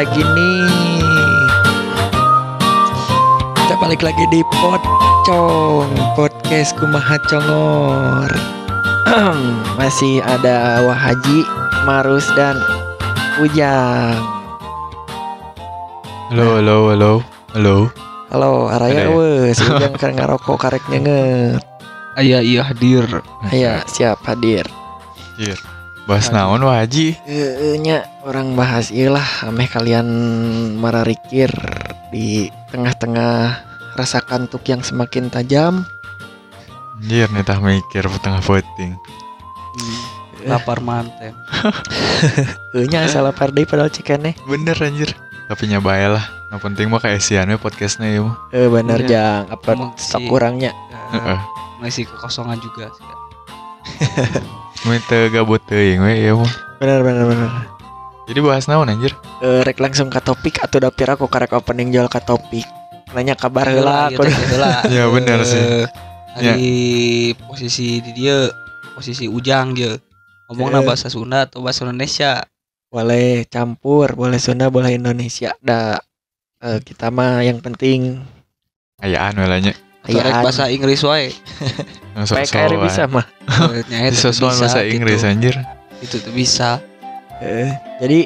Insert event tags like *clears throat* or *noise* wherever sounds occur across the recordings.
lagi nih. Kita balik lagi di Pocong Podcast Kumaha Congor. *clears throat* Masih ada Wahaji, Marus dan Ujang. Halo, halo, halo, halo. Halo, araya ya? wes, *laughs* Ujang kan ngarokok karek nyenget. Ayah iya hadir. Aya, siap hadir. Iya. Bahas naon? Eh, nya orang bahas ilah ameh kalian mararikir di tengah-tengah rasa kantuk yang semakin tajam Anjir, nih tah mikir tengah voting. Lapar manten. *laughs* Eh, nya salah pardi padahal cikene Bener anjir. Tapi nyobain lah. Yang penting mah kayak sian we podcastnya ya mah. eh bener Iya. jang apa stok sih. kurangnya Heeh. Masih kekosongan juga sih. *laughs* Minta gabut teuing we ya mah. bener bener bener Jadi bahas naon anjir? Eh, rek langsung ke topik atau dapir aku karek opening jual ke topik nanya kabar heula gitu, kudu heula. Ya, bener sih. Eh, Hari posisi di dia posisi ujang dia. Ngomongna Eh. bahasa Sunda atau bahasa Indonesia. boleh campur boleh Sunda boleh Indonesia da eh, kita mah yang penting Ayaan we lah nya. Ayaan. bahasa Inggris wae. *laughs* PKR bisa mah bisa, bahasa Inggris gitu. anjir. Itu tuh bisa. Eh, jadi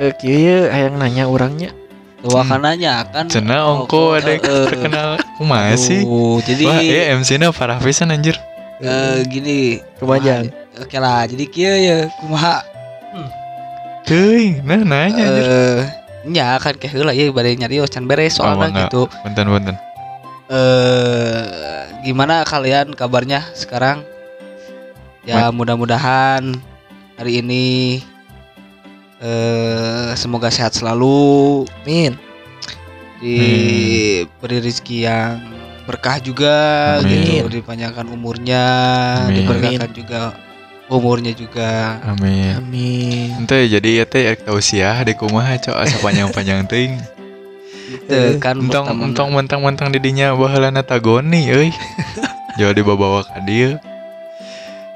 eh kieu hayang nanya orangnya Tuh kan nanya kan. Cenah oh, ongko ada yang eh, eh. terkenal kumaha sih? Jadi Wah, iya MC-na parah pisan anjir. eh, gini. Kumajang. Oke lah, jadi kieu ya kumaha Teuing, nah nanya anjir. nya kan kayak heula ya bade nyari can beres soalnya gitu. Punten-punten. Eh gimana kalian kabarnya sekarang? Ya mudah-mudahan hari ini eh semoga sehat selalu, Min diberi rezeki yang berkah juga Amin. gitu, dipanjangkan umurnya, Amin. diberkahkan juga umurnya juga. Amin. Amin Ente jadi ya teh siah di kumaha cok asa panjang-panjang teuing. Gitu kan Entong pertama- entong mentang-mentang di dinya baheulana tagoni euy. Jauh dibawa ka dieu.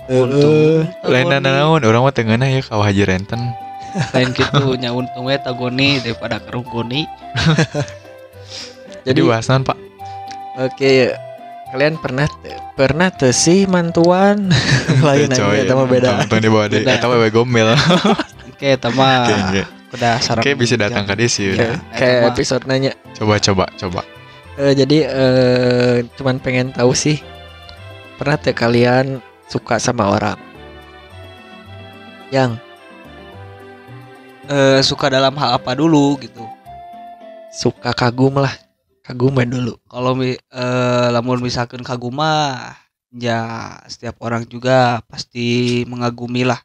Untung. Lain naon urang mah teu ngeunah ya ka Haji Renten. lain gitu nya untung we tagoni daripada kerungkuni Jadi naon, Pak? Oke Kalian pernah Pernah tuh sih mantuan Lain Teu, aja. Sama beda Untung dibawa deui Beda. eta wewe gombel. oke tama Oke, udah sarang Oke bisa datang ke dia sih. Ya, Kayak mah. episode nanya Coba coba coba. Eh, Jadi eh, Cuman pengen tahu sih Pernah tuh kalian Suka sama orang Yang Eh, suka dalam hal apa dulu gitu Suka kagum lah Kagum dulu kalau eh, lamun misalkan kagum mah ya setiap orang juga pasti mengagumi lah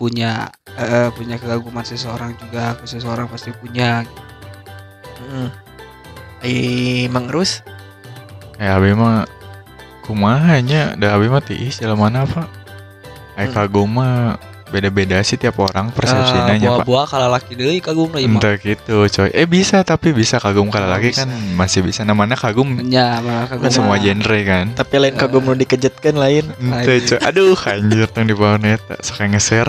punya eh, punya kekaguman seseorang juga ke seseorang pasti punya Hmm. Eh, Mang Rus Eh abi mah kumaha nya da abi mah tiis jalan mana Pak? Eh Hmm. kagum mah beda-beda sih tiap orang persepsinya Ah, nya Pak. buah-buah kalau laki deui kagum lah imah Entah gitu coy. Eh bisa tapi bisa kagum kalau lagi bisa. kan masih bisa. Namanya kagum mah kagum kan semua genre kan. Tapi lain kagum nu dikejetkan lain. Ente coy. Aduh anjir tang di bawah neta Suka ngeser.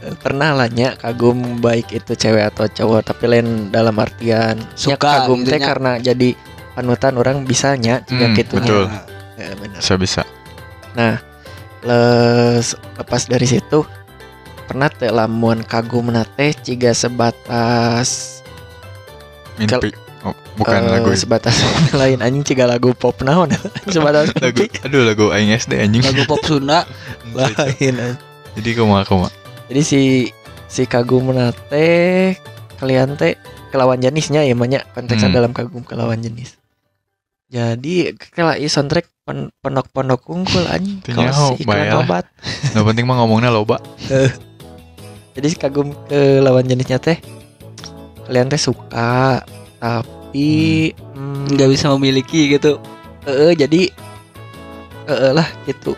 Eh, *laughs* pernah lah nya kagum baik itu cewek atau cowok tapi lain dalam artian Suka kagum gitu teh karena jadi panutan orang bisa nya jika Hmm, gitu. betul. Nah, Ya, benar. Bisa bisa Les, lepas dari situ pernah teh lamun kagum nate ciga sebatas Mimpi. oh, Bukan eh, lagu sebatas *laughs* lain anjing ciga lagu pop naon? *laughs* Sebatas lagu. Aduh lagu Aing SD anjing. Lagu pop Sunda. *laughs* Lain anjing. Jadi kumaha kumaha jadi si si kagum nate kalian teh kelawan jenisnya ya banyak konteksnya Hmm. dalam kagum kelawan jenis. Jadi kalau i soundtrack pen- pondok-pondok unggul anjing. Kalau si iklan obat Nah penting mah ngomongnya loba. *laughs* Jadi kagum ke lawan jenisnya teh kalian teh suka tapi hmm, nggak bisa memiliki gitu. Eh jadi eh lah gitu.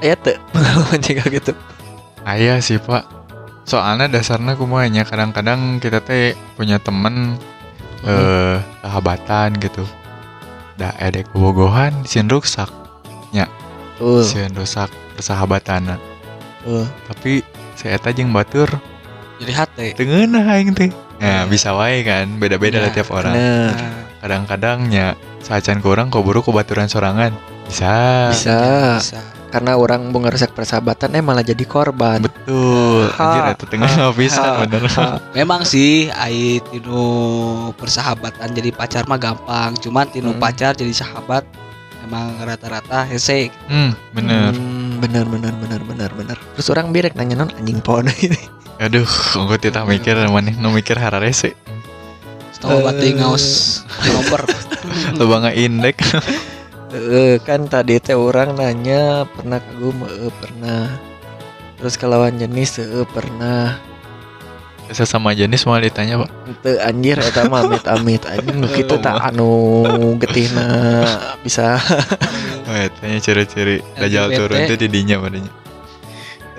Ya tuh *laughs* pengalaman juga gitu. Ayah sih pak. Soalnya dasarnya kumanya kadang-kadang kita teh punya temen eh sahabatan gitu. Dah edek bobogohan sin rusak. Tuh, sieun rusak persahabatan tuh. tapi saya eta jeung batur jadi hati teu ngeunah aing teh Iya. nah bisa wae kan beda-beda lah Iya, tiap orang Bener. Nah, kadang-kadang nya sacan kurang keburu baturan sorangan bisa Bisa. bisa Karena orang mau ngerusak persahabatan eh malah jadi korban. betul Ha, anjir eta tengah ha, *laughs* bisa bener ha. memang sih ai tinu persahabatan jadi pacar mah gampang cuman tinu Hmm. pacar jadi sahabat emang rata-rata hese hmm bener Hmm, bener bener bener bener bener. Terus orang birek nanya non anjing pohon ini. *laughs* aduh engko tita mikir maneh nu mikir hararese setengah Eh. bating ngaos nomor loba ngaindek *laughs* Eh, kan tadi teh orang nanya pernah kagum eh, pernah. Terus ke lawan jenis? Eh, pernah. sesama jenis mau ditanya pak. Ente anjir eta mah amit amit anjing. Nu kitu tak anu getihna bisa. Wah, *laughs* tanya ciri-ciri dajal turun tuh di dinya padanya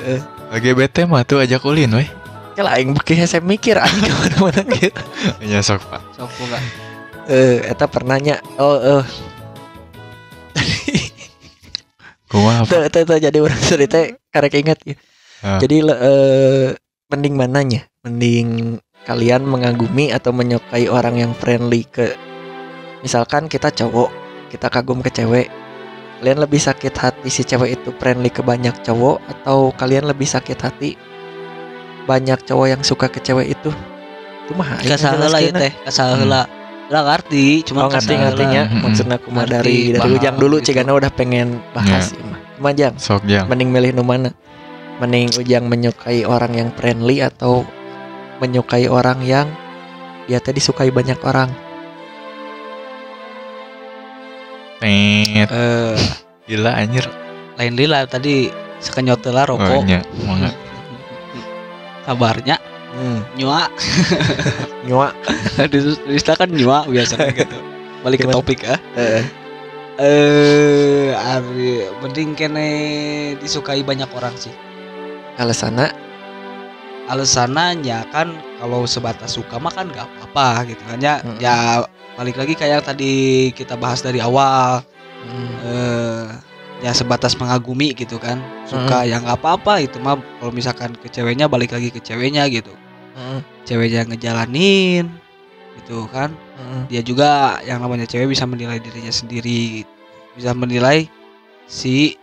Eh. LGBT mah tuh ajak ulin weh. Kela aing beki hese mikir anjing *laughs* ke mana-mana gitu. ya sok pak. Sok enggak Eh, eta pernahnya. Oh eh. kumaha *laughs* Tuh, pak tuh, tuh, jadi orang cerita karek ingat ya. Jadi eh, mending mananya? Mending kalian mengagumi atau menyukai orang yang friendly ke misalkan kita cowok, kita kagum ke cewek. Kalian lebih sakit hati si cewek itu friendly ke banyak cowok atau kalian lebih sakit hati banyak cowok yang suka ke cewek itu? Itu mah ya ngejelaskeunna. teh kasaheula lah ngerti cuma Oh ngerti ngertinya Hmm. maksudnya aku mah Ngerti, dari dari ujang dulu gitu. cigana udah pengen bahas ya mah. Cuma Jang, sok jang. Mending milih nu mana? Mending ujang menyukai orang yang friendly atau menyukai orang yang dia tadi disukai banyak orang. Eh. Gila anjir. Lain lila tadi sekenyot lah oh rokok nya mangga kabarnya Hmm, nyua. *laughs* Nyua. *laughs* di di kan nyua biasanya gitu. Balik ke topik ah. Eh, eh ari mending kene disukai banyak orang sih. Alasanna alasannya kan kalau sebatas suka mah kan gak apa-apa gitu. Kan ya Mm-mm. ya balik lagi kayak yang tadi kita bahas dari awal. Hmm, eh ya sebatas mengagumi gitu kan. Suka yang nggak apa-apa itu mah. Kalau misalkan ke ceweknya balik lagi ke ceweknya gitu hmm, ceweknya ngejalanin gitu kan. Hmm, dia juga yang namanya cewek bisa menilai dirinya sendiri bisa menilai si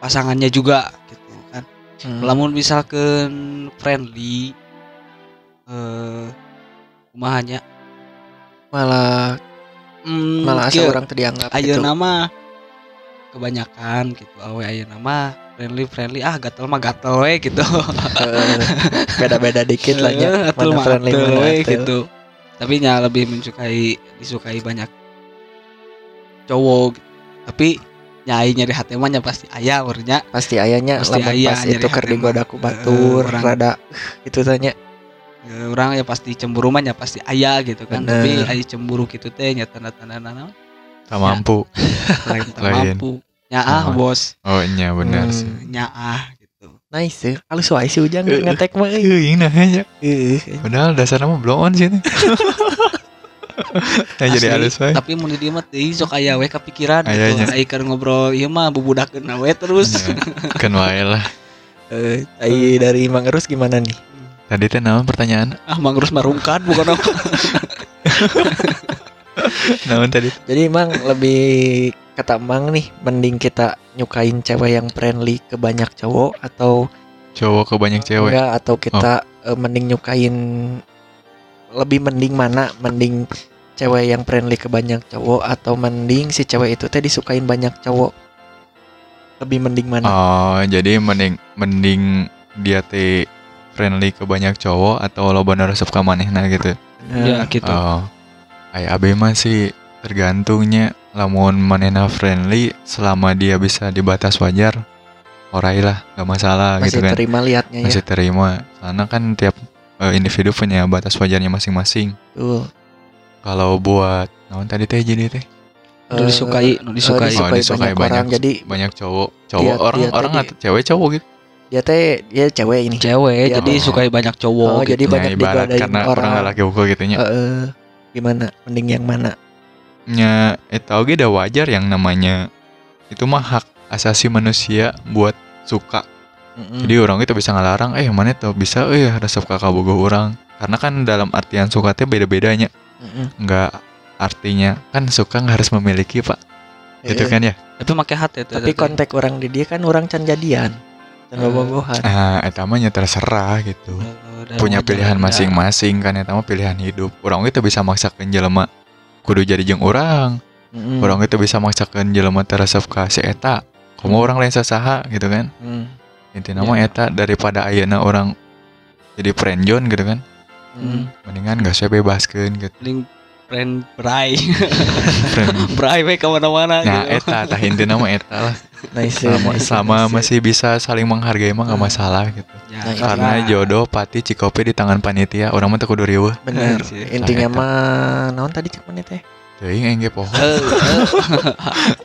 pasangannya juga gitu kan. Hmm. lamun misalkan friendly eh kumahanya malah hmm, malah asa kieu, orang tadi dianggap ayo gitu. nama. Kebanyakan gitu awe ayo nama friendly friendly ah gatel mah gatel we gitu. Eh, *laughs* beda-beda dikit lah nya. Eh, gatel Mana mah friendly gatel we gitu. Tapi nya lebih mensukai disukai banyak cowok. Tapi nyai nyari hati mah nya pasti ayah urnya Pasti ayahnya Pasti lamun aya pas nyari itu keur hati digoda mah. ku batur Eh, orang- rada *sighs* itu tanya Ya, orang ya pasti cemburu mah nya pasti ayah gitu kan. Bener. tapi ayah cemburu gitu teh nya tanda-tanda nana tak mampu *laughs* lain tak mampu nya ah Oh. bos oh nya benar Hmm. sih nya ah gitu nice ya. Halus wae sih ujang Eh, ngetek mah euy. Euy, nah aja. Euy. Padahal dasarnya mah blow on sih ini. *laughs* ya jadi halus wae. tapi mun di dieu mah teuing sok aya we kepikiran gitu aya keur ngobrol ieu mah bubudakeun we terus Kan wae lah. *laughs* Eh, ai dari Mang Erus gimana nih? Tadi teh naon pertanyaan? ah mangrus marungkan bukan apa *laughs* Naon tadi? Jadi emang lebih kata Mang nih mending kita nyukain cewek yang friendly ke banyak cowok atau Cowok ke banyak cewek. enggak atau kita eh, mending nyukain lebih mending mana mending cewek yang friendly ke banyak cowok atau mending si cewek itu teh disukain banyak cowok lebih mending mana Oh, jadi mending mending dia teh friendly ke banyak cowok atau lo bener resep ka manehna gitu. ya Nah, gitu Oh. Ay abe mah sih tergantungnya lamun manehna friendly selama dia bisa dibatas wajar. Orai lah, gak masalah masih gitu kan. terima liatnya ya Masih terima. Karena kan tiap eh, individu punya batas wajarnya masing-masing. Tuh. Kalau buat naon tadi teh jadi teh nu disukai nu disukai disukai disukai banyak orang, banyak- jadi banyak cowok, cowok Dia- orang dia orang atau cewek cowok gitu. dia teh dia cewek ini cewek Iya. jadi Oh. sukai banyak cowok Oh, gitu. jadi banyak Nah, ibarat digodain karena orang. orang lelaki hukum gitu nya. Heeh. gimana mending yang mana Nya eta oge udah wajar yang namanya itu mah hak asasi manusia buat suka Mm-mm. jadi orang itu bisa ngelarang eh mana tuh bisa eh resep kakak bogoh orang karena kan dalam artian suka teh beda-bedanya Mm-mm. nggak artinya kan suka nggak harus memiliki pak gitu Iya. kan ya Tapi make hati itu. tapi kontak orang di dia kan orang can jadian dan Eh. bobogohan ah etamanya terserah gitu punya pilihan masing-masing kan eta mah pilihan hidup orang itu bisa maksakan jelema kudu jadi jeung orang Mm-mm. orang itu bisa maksakan jelema teresep ka si eta kamu Hmm. orang lain sasaha gitu kan Mm. intinya mah Ya. eta daripada ayeuna orang jadi friendzone gitu kan Mm. mendingan gak saya bebaskan gitu Link friend Bray. *laughs* Friend. Bray we ke mana-mana nah gitu. eta tah mah eta lah *laughs* nice. Selama, nice, selama nice. masih bisa saling menghargai mah gak Hmm. masalah gitu. Ya, Nah, karena jodoh pati cikopi di tangan panitia orang mah kudu riweuh. Bener. Intinya Nah, eta. mah naon tadi cek mana teh? Teuing engge pohon.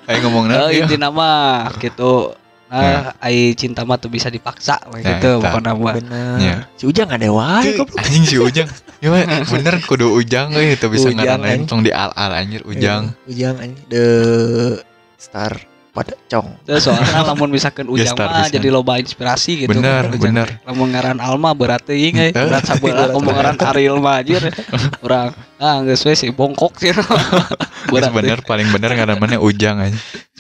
Ayo ngomong nanti inti nama gitu. Nah, ai cinta mah tuh bisa dipaksa Nah, gitu eta. pokoknya mah. bener. Iya. si ujang ada wae Tuh, anjing si Ujang. Ya mah, bener kudu Ujang euy itu bisa Ujang, ngaran lain anjing. tong di al-al anjir Ujang. Iya, ujang anjing. The star pada cong soalnya *laughs* lamun misalkan ujang mah jadi loba inspirasi gitu. Bener, Ujang. bener. Lamun ngaran Alma berarti Eh. *laughs* ingat berat sabeula ngomong ngaran Ariel mah anjir. Urang ah geus we si bongkok sih. Geus *laughs* bener paling bener ngaran mana Ujang aja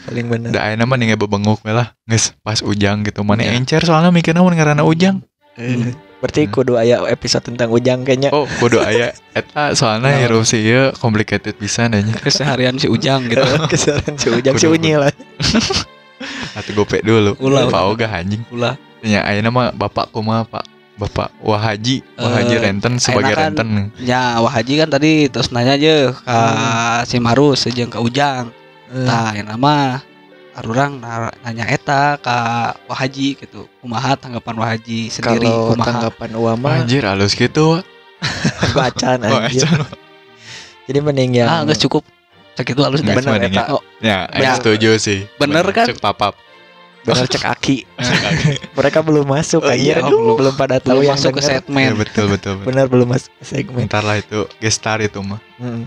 paling bener da ayeuna mah ninge bebenguk we lah geus pas Ujang gitu mana Iya. encer soalnya mikirna mun ngaranna Ujang Eh, berarti Hmm. kudu aya episode tentang ujang kayaknya oh kudu aya eta soalnya Nah. hirup sih ieu complicated pisan aja *laughs* keseharian si ujang gitu. *laughs* kesaran si ujang si Kudu- unyil lah *laughs* atuh gope dulu Ulah. Pak Oga anjing Ulah. nya ayeuna mah bapak kumaha Pak Bapak Wahaji Wahaji Eh, Renten sebagai kan- Renten Ya, Wah Haji kan tadi terus nanya aja ke si Marus jeung ke Ujang. Eh, Nah, yang nama Arurang na- nanya eta ke Wah Haji gitu. Kumaha tanggapan Wah Haji sendiri kalau kumaha. tanggapan Uama anjir halus gitu *laughs* bacaan Oh, anjir jadi mending yang Ah, geus cukup. Cek itu halus bener eta Oh, Ya, Bener. aing setuju sih. Bener kan? Cek papap. bener *laughs* cek aki mereka belum masuk Oh, anjir iya, belum, belum. pada tahu Belum yang masuk ke denger. Ya, segmen. betul betul. betul. bener belum masuk ke segmen Bentar lah itu gestar itu mah. Mm.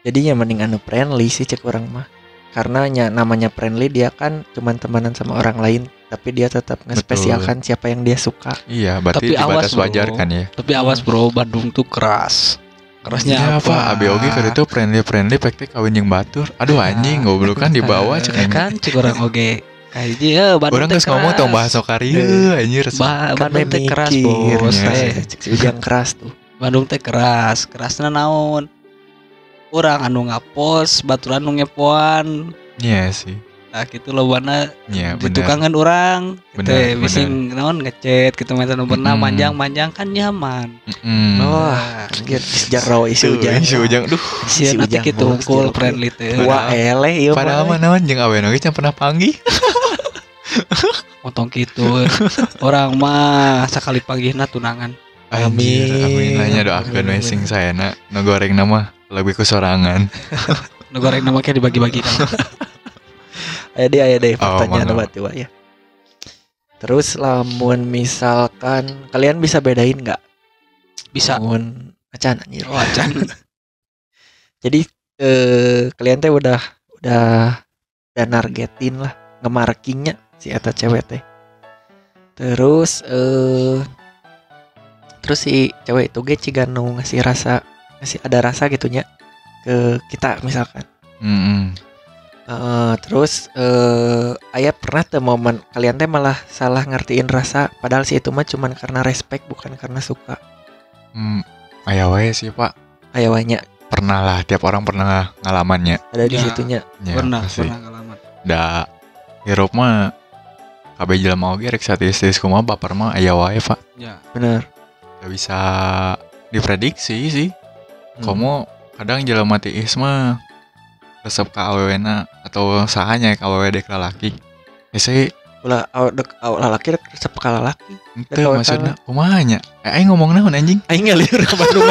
jadinya mending anu friendly sih cek orang mah karena nya namanya friendly dia kan cuman temanan sama orang lain tapi dia tetap ngespesialkan siapa yang dia suka Iya, berarti Tapi awas, bro. wajar kan ya. Tapi awas bro, Bandung tuh keras. Kerasnya Iya, apa? Oge keur itu friendly-friendly pek teh kawin jeung batur. Aduh anjing, goblok kan di bawah cek *laughs* Eh, kan cek orang oge. Kayak dia Bandung Orang geus ngomong tong keras. bahasa Karya anjir. Ba- Kan Bandung teh keras bos. ya. Eh, ujang keras tuh Bandung teh keras, kerasnya naon? Orang anu ngapos, baturan anu ngepoan. Iya sih. Nah, gitu loh mana Iya, di bener. tukangan orang. Gitu, Bener, bising naon ngechat gitu meta nu pernah Mm-mm. manjang-manjang kan nyaman. Mm. Wah, Nah, anjir sejarah isi ujang si Ujang duh. Sia nanti Ujang gitu jelek. friendly teh. Wah, eleh ieu Padahal mah. mah naon jeung awewe oge pernah panggih. *laughs* Motong gitu. orang mah sekali panggihna tunangan. Amin. amin nanya doakeun we Amin. sing sayana nu goreng nama lebih kesorangan. *laughs* Nu goreng nama kayak dibagi-bagi kan. Aya deh aya deh anu berarti wah ya. Terus lamun misalkan kalian bisa bedain nggak Bisa. lamun acan anjir. Oh, acan. *laughs* Jadi eh kalian teh udah udah udah nargetin lah ngemarkingnya si eta cewek teh. Terus eh terus si cewek itu ge ciga ngasih rasa ngasih ada rasa gitunya ke kita misalkan. Heeh. Eh, terus eh ayah pernah tuh momen kalian teh malah salah ngertiin rasa padahal si itu mah cuman karena respect bukan karena suka. Hmm, aya wae sih, Pak. Ayah banyak Pernah lah, tiap orang pernah ngalamannya. ada di Ya. situnya. Ya, pernah, pasti. pernah ngalaman. Da hirup mah kabeh jelema oge rek satis-satis kumaha baper mah aya wae, Pak. Ya. Bener. Gak bisa diprediksi sih. Hmm. Kamu kadang jelema tiis mah resep ka awewena atau sahanya ka awewe dek lalaki. Ya sih, Ulah dek lalaki dek resep ka lalaki. kawe maksudnya kumaha nya? Eh aing ngomong naon anjing? Aing ngaliur ke *laughs* Bandung.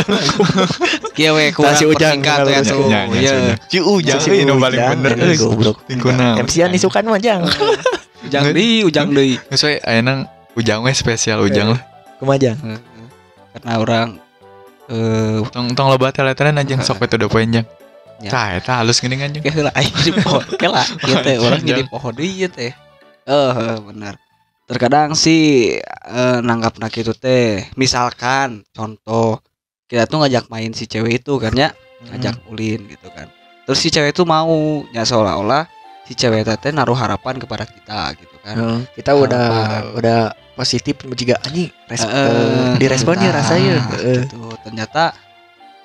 Kieu we Tah, si Ujang persingkat ya tuh. Iya. nya. Si Ujang Si euy nu paling Ujang, bener euy. goblok. Tingkuna. MC-an isukan mah jang. *laughs* Ujang deui, ujang deui. Geus we ayeuna Ujang we spesial Ujang lah. Kumaha jang? Karena orang eh Tong tong loba teletenan anjing *laughs* sok itu udah poin jang. Ya. Cah eta halus gini kan Oke lah, ayo jadi pohon. *laughs* Oke lah, gitu orang jadi pohon iya teh. Eh, benar. Terkadang sih eh, nanggap nak itu teh. Misalkan contoh kita tuh ngajak main si cewek itu kan ya, ngajak ulin gitu kan. Terus si cewek itu mau, ya seolah-olah si cewek itu teh naruh harapan kepada kita gitu kan. Heeh, kita udah Harapan. udah positif juga anjing res Eh, eh, diresponnya nah, rasanya Heeh. gitu. Ternyata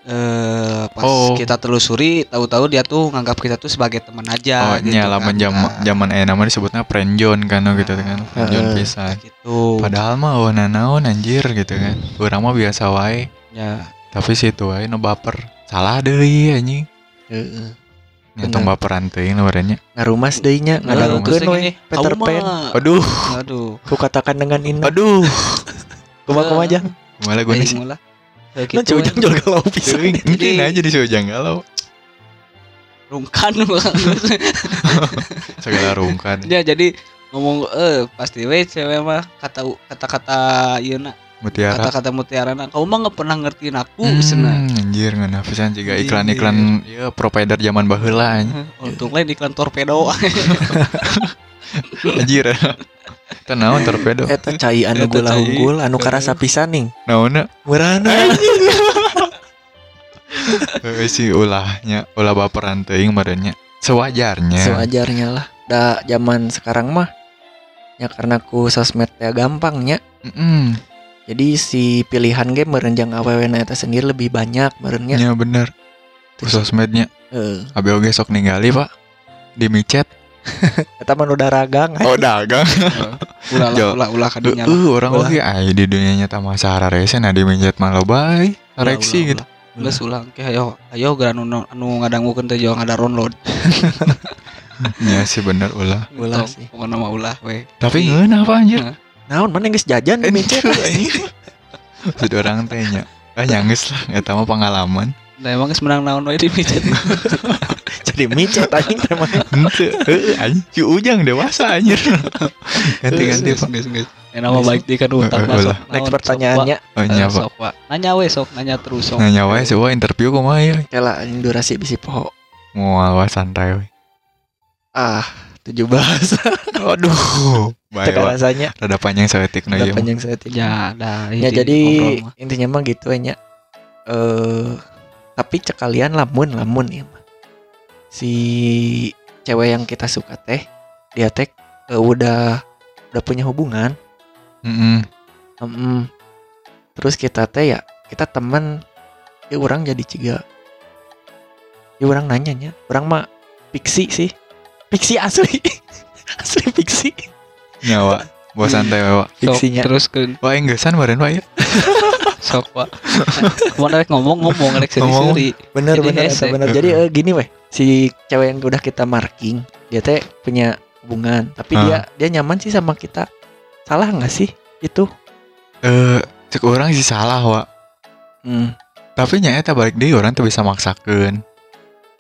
eh pas Oh. kita telusuri tahu-tahu dia tuh nganggap kita tuh sebagai teman aja Oh, gitu nya lamun kan. zaman Nah, zaman eh nama disebutnya friendzone kan gitu kan. Friendzone Heeh. pisan. gitu. Padahal mah oh naon anjir gitu kan. Urang mah biasa wae. ya Tapi situ wae nu baper. Salah deui anjing. Heeh. Nyatong Bener. baperan teuing ngarannya. ngarumas deui nya Nah, Ngarumas. ngadangukeun terus we ini, Peter "Kau Pan mah." Aduh, Aduh. ku katakan dengan indah aduh. kumaha kumaha aja Malah gue nih. Aing mula. Kayak kan gitu, cujang jual galau pisan Teuing, mungkin aja di Sojang galau. rungkan *laughs* Segala rungkan. ya jadi ngomong eh pasti we cewek mah kata kata-kata ieu na Mutiara. kata-kata mutiara na kau mah nggak pernah ngertiin aku Hmm, cenah anjir nggak pisan juga Iya. iklan-iklan ya provider zaman baheula *laughs* untuk lain iklan torpedo *laughs* *laughs* anjir. Kita naon torpedo. eta cai anu Eta gula unggul anu karasa pisan ning Naonna murana Eh, si ulahnya ulah baperan teuing merenya. Sewajarnya. sewajarnya lah da zaman sekarang mah ya karena ku sosmed ya gampangnya Mm-mm. Jadi si pilihan game merenjang awewe na eta sendiri lebih banyak merenya Ya bener. Ku sosmednya. eh Abe oge sok ningali, Pak. Di micet. *laughs* eta mah udah ragang Oh, dagang. *laughs* ulah ulah ulah Duh, kadunya uh, orang oge aya di dunia nyata mah sahara rese nah di micet mah loba euy. Reaksi gitu. Geus ulah ke ayo ayo geura anu anu ngadangukeun teh jo ngada download. *laughs* Ya sih bener ulah. Ulah Gitu, sih. Pokoknya mah ulah we. Tapi ngeunah apa anjir? Naon mana geus jajan di micet Sudah orang teh nya. Ah nyangges lah, eta mah pengalaman. Nah emang geus menang naon di micet. *laughs* jadi micet anjing teh mah Henteu, anjing si Ujang dewasa anjir. Ganti-ganti, Pak. Geus geus. Eh nama baik di kan utang Eh, masuk. next pertanyaannya Oh nya, Pak. Sok, Pak. Nanya we sok, nanya terus sok. Nanya sih wah interview kumaha ya. kela anjing durasi bisi poho Moal wae santai we. ah 17 Aduh. Bae teka wa. rasanya Rada panjang na udah ieu. mah. panjang saya tidak Ya, dah. ya jadi intinya mah gitu nya eh tapi cekalian lamun lamun ya mah si cewek yang kita suka teh dia teh eh, udah udah punya hubungan Heeh. Em, terus kita teh ya kita teman ya orang jadi ciga ya orang nanyanya orang mah fiksi sih fiksi asli *laughs* asli fiksi Nyawa. Bawa santai. *laughs* Sok, fiksinya terus ke Wah, enggesan meureun wae ya. *laughs* sok pak. Mau ngomong ngomong rek Ngomong. seri bener Jadi bener hese. bener jadi eh, gini weh si cewek yang udah kita marking dia teh punya hubungan tapi Ah. dia dia nyaman sih sama kita salah nggak sih itu Eh, cek orang sih salah, Wak. hmm. Tapi nya eta balik deui orang tuh bisa maksakeun.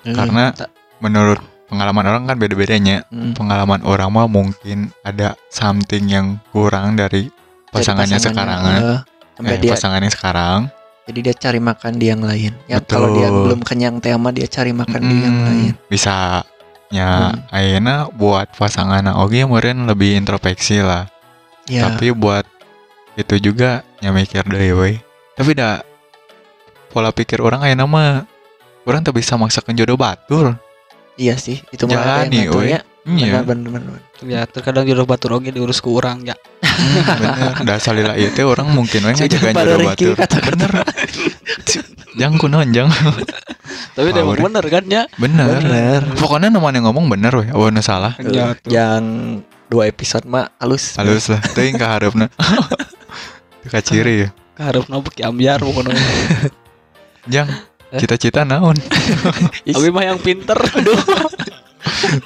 Hmm. Karena Ta- menurut pengalaman orang kan beda-bedanya. Hmm. Pengalaman orang mah mungkin ada something yang kurang dari Dari pasangannya sekarang. eh, sampai Eh, dia pasangannya sekarang. jadi dia cari makan di yang lain ya Betul. kalau dia belum kenyang teh mah dia cari makan di yang lain Bisa nya Hmm. ayeuna buat pasangan oge meureun lebih introspeksi lah. ya Tapi buat itu juga nya mikir deui we. Tapi dah pola pikir orang ayeuna mah orang tuh bisa maksakeun jodoh batur. Iya sih itu mah yang ngaturnya Iya. bener bener bener ya terkadang jodoh batur oge diurus ku urang ya. Bener dah salila ieu teh orang mungkin we pada jodoh batur. kata-kata. bener. *laughs* Jang kunaon jang. Tapi emang deh. bener kan ya? Bener. Bener. Pokoknya namanya ngomong bener we awan salah. Ya, tuh. yang dua episode mah halus. Halus lah. Teuing ka hareupna Teu *laughs* kaciri ya. Nabuk ambiar pokoknya. *laughs* Jang? *laughs* cita-cita naon? *laughs* Abi mah yang pinter. Aduh.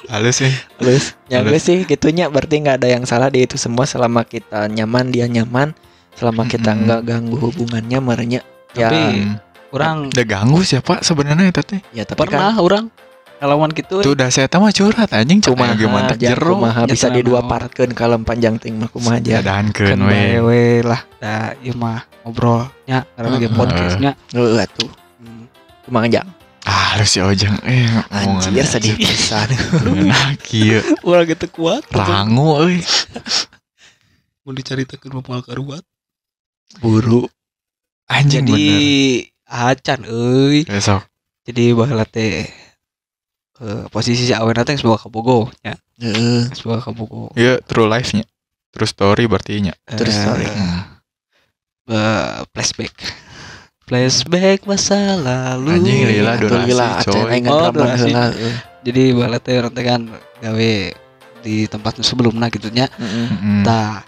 Halus sih halus. Ya Halus. gue sih gitunya. Berarti nggak ada yang salah di itu semua. Selama kita nyaman dia nyaman. Selama kita nggak ganggu hubungannya merenya ya. Tapi orang udah ganggu siapa sebenarnya eta teh ya tapi kan pernah orang ngalaman gitu tuh udah saya mah curhat anjing. Cuma gimana jero kumaha Ya, bisa tenang, didua naon. partkeun kalem panjang ting mah kumaha aja kan we we lah. Dah ieu mah ngobrolnya karena lagi Heeh. podcastnya. Heeh. Atuh Kumaha aja Halus si Ojang eh Anjir sedih pisan. Enak ieu. *laughs* Orang gitu kuat. Rangu euy. Mau diceritakan mau karuat. Buru. Anjing Jadi bener. acan euy. Besok. Jadi baheula teh eh, posisi si awena teh geus boga ka Bogo nya. Heeh. Geus boga ka Bogo. Iya true life nya. True story berarti nya. True story. Hmm. Eh, flashback. Flashback masa lalu. Anjing, lila durasi, lila coy. Oh, heeh. Jadi baheula teh urang teh kan gawe di tempat nu sebelumna gitu nya. Tah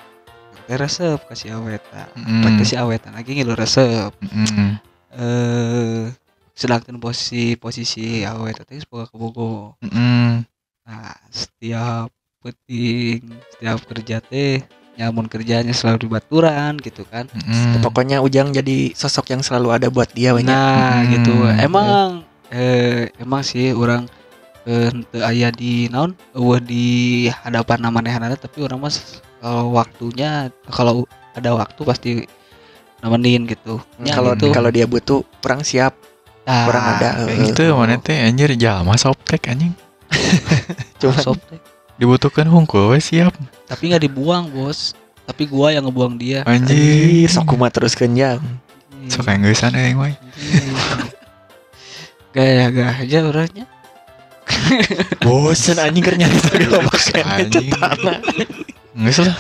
teh resep kasih awet tah. Mm-mm. Rek teh si awet lagi ngilu resep. Mm-mm. Eh sedangkan posisi posisi awet teh geus boga ka Bogo. Mm-mm. Nah, setiap penting, setiap kerja teh nyamun kerjanya selalu di baturan gitu kan. Mm-mm. Pokoknya Ujang jadi sosok yang selalu ada buat dia we nya. Nah, Hmm. gitu. Emang eh emang sih orang eh, teu aya di naon eueuh di hadapan manehna tapi orang mas kalau waktunya kalau ada waktu pasti nemenin gitu. Ya, Kalau gitu. kalau dia butuh kurang siap. Nah, kurang ada, kayak eh, gitu. Itu mana teh anjir jalma softtek anjing. *laughs* Cuma Sob teh. Dibutuhkan hungkul we siap. Tapi nggak dibuang, Bos. Tapi gua yang ngebuang dia. Anjir. sok kumaha terus kenjang. Sok enggesan aing we. Gaya-gaya aja orangnya. *laughs* Bosen anjing keur nyari segala makan Anjing. cetana. Geus lah.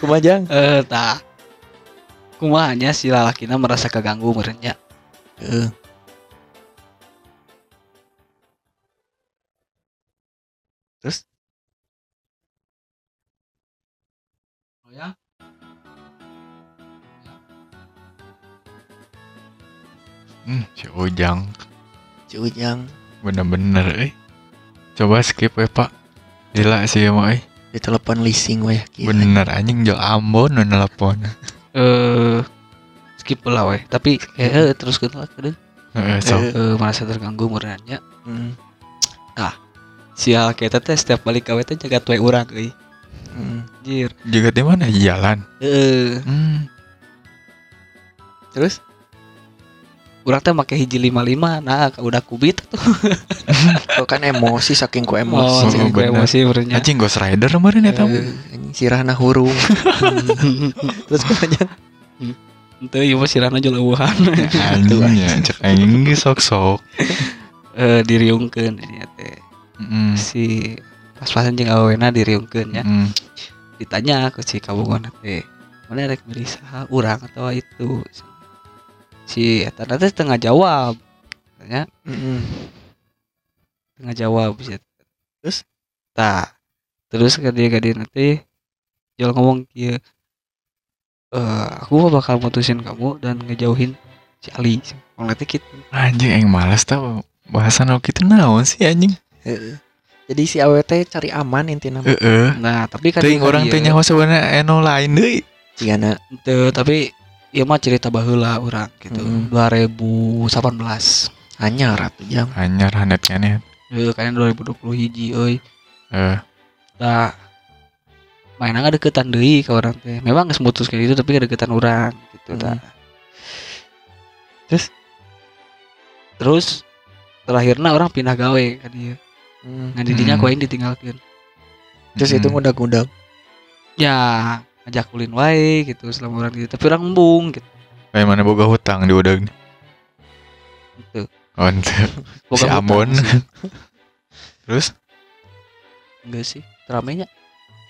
Kumaha Jang? Eh, tah. Kumahanya si lalakina merasa keganggu merenya. Heeh. Hmm, si Ujang si Ujang bener-bener eh. Coba skip we, Pak. Gila sih ya, mah eh. ditelepon leasing we gila. Bener anjing jauh Ambon nu nelpon. *laughs* Eh skip lah weh. Tapi eh, eh terus ke lah kedeu. Heeh, sok. Eh, Eh, merasa terganggu merenya. hmm, Sial kita teh setiap balik kawe teh jaga tuwe urang euy. hmm. Anjir. Juga di mana jalan? Heeh. Hmm. Terus Urang teh make hiji 55 nah udah kubit *laughs* tuh. kan emosi saking ku Oh, emosi. gue bener. emosi merenya. Anjing Ghost Rider kemarin eta. Eh, anjing sirahna hurung. *laughs* Terus Jang? *laughs* Henteu ieu mah sirana jeleuhan. Anjing ya, cek aing ge sok-sok. Eh diriungkeun nya teh. Heeh. Si pas-pasan jeung awena diriungkeun ya. Heeh. ditanya ke si kabungan teh mana rek beli saha urang atau itu si eta teh tengah jawab tanya Heeh. tengah jawab bisa Terus? tak terus ke dia ke dia nanti jual ngomong kia eh aku bakal mutusin kamu dan ngejauhin si Ali ngomong nanti gitu Anjing aing males tau bahasan nu kitu naon sih anjing. Heeh. Jadi si AWT cari aman. Heeh. nah tapi kan teh nyaho sebenarnya eno lain deui. Cigana Teu, tapi iya mah cerita baheula urang gitu Hmm. 2018 anyar atuh Jang. Anyar hanet keneh. Eh, kayaknya 2020 hiji euy. Eh, Nah, mainan nggak deketan deui ke orang teh. Memang geus mutus kayak gitu tapi gak deketan orang gitu Hmm. tah. Terus? Terus terakhirnya orang pindah gawe kan dia. Hmm. Ngan didinya Hmm. ku aing ditinggalkeun. Terus itu mm. ngudag-ngudag. Ya, ngajak kulin wae gitu selama orang gitu. Tapi orang embung gitu. Kayak mana boga hutang di udag nih. Gitu. Oh. *laughs* Boga si Ambon. Terus Enggak sih. Teramenya.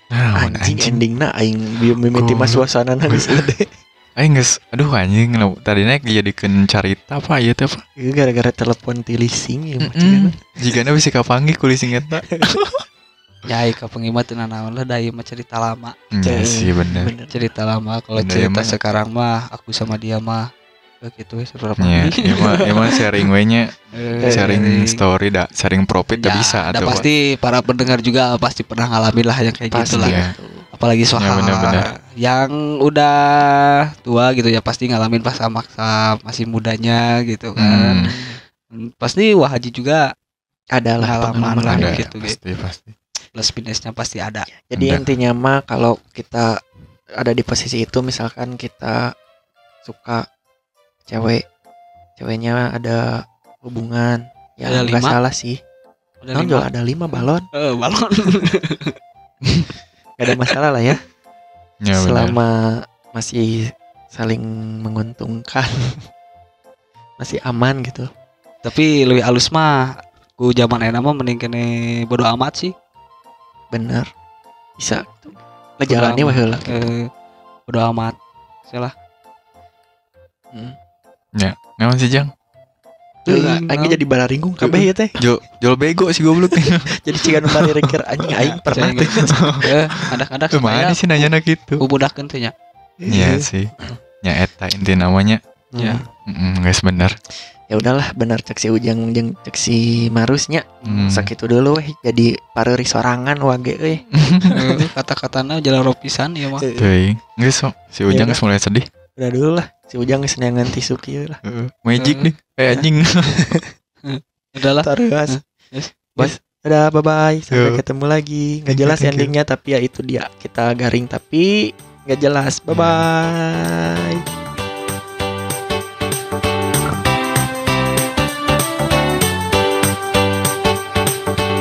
nah, Anjing anjing. endingna aing mimiti Goblok. suasana geus gede. *laughs* Aing geus aduh anjing tadi naik dijadikeun carita apa ieu teh apa? Ieu gara-gara telepon ti leasing ya Heeh. cigana. Jigana bisa kapanggih ku leasing eta. *laughs* Ya, ka pengimat teu naon lah da ieu mah cerita lama. Iya sih bener. Bener. Cerita lama kalau cerita emang. sekarang mah aku sama dia mah kayak gitu ya seru Iya, emang emang sharing we nya Eh, sharing story dah, sharing profit Ya, bisa dah atuh. pasti para pendengar juga pasti pernah ngalamin lah yang kayak Pasti gitu lah. ya. Apalagi soal Ya, yang udah tua gitu ya pasti ngalamin pas maksa masih mudanya gitu kan. Hmm, Pasti Wah Haji juga Adalah Pengalaman pengalaman lah ada ada. gitu, pasti pasti. Plus minusnya pasti ada. Jadi Ada. intinya mah kalau kita ada di posisi itu misalkan kita suka cewek, ceweknya ada hubungan, ya Ada nggak lima? salah sih Udah Naon lima. juga ada lima balon *laughs* Eh, balon. nggak ada masalah lah ya Ya selama masih saling menguntungkan *laughs* masih aman gitu Tapi lebih halus mah ku zaman enak mah mending kene bodo amat sih. Bener bisa ngejalani Bodo wah amat. heula. Eh, bodo amat. Salah. Hmm. Naon sih Jang? Aing naon? jadi bararinggung kabeh ya teh. Jol, jol bego sih goblok. *laughs* Jadi cigan bari rengker anjing aing pernah teh. *laughs* Adak-adak Ke mana sih nanya gitu? Kubudakeun teh nya. Iya sih. Ya eta inti namanya. Ya. Mm, guys bener. Ya udahlah bener cek si Ujang jeung cek si Marusnya. Hmm. Sakitu dulu weh jadi pareuris sorangan wage euy. Eh, *laughs* Kata-katana jalan ropisan ya mah. Teuing. Geus sok. Si Ujang Ya geus mulai sedih. Udah dulu lah. Si Ujang geus neangan tisu kieu lah. Magic nih. Kayak anjing. *laughs* Udahlah. Taruas. Yes. Bos. Dadah, bye bye. Sampai Yo. ketemu lagi. Nggak Thank you, jelas thank you. endingnya tapi ya itu dia. Kita garing tapi nggak jelas. Bye bye.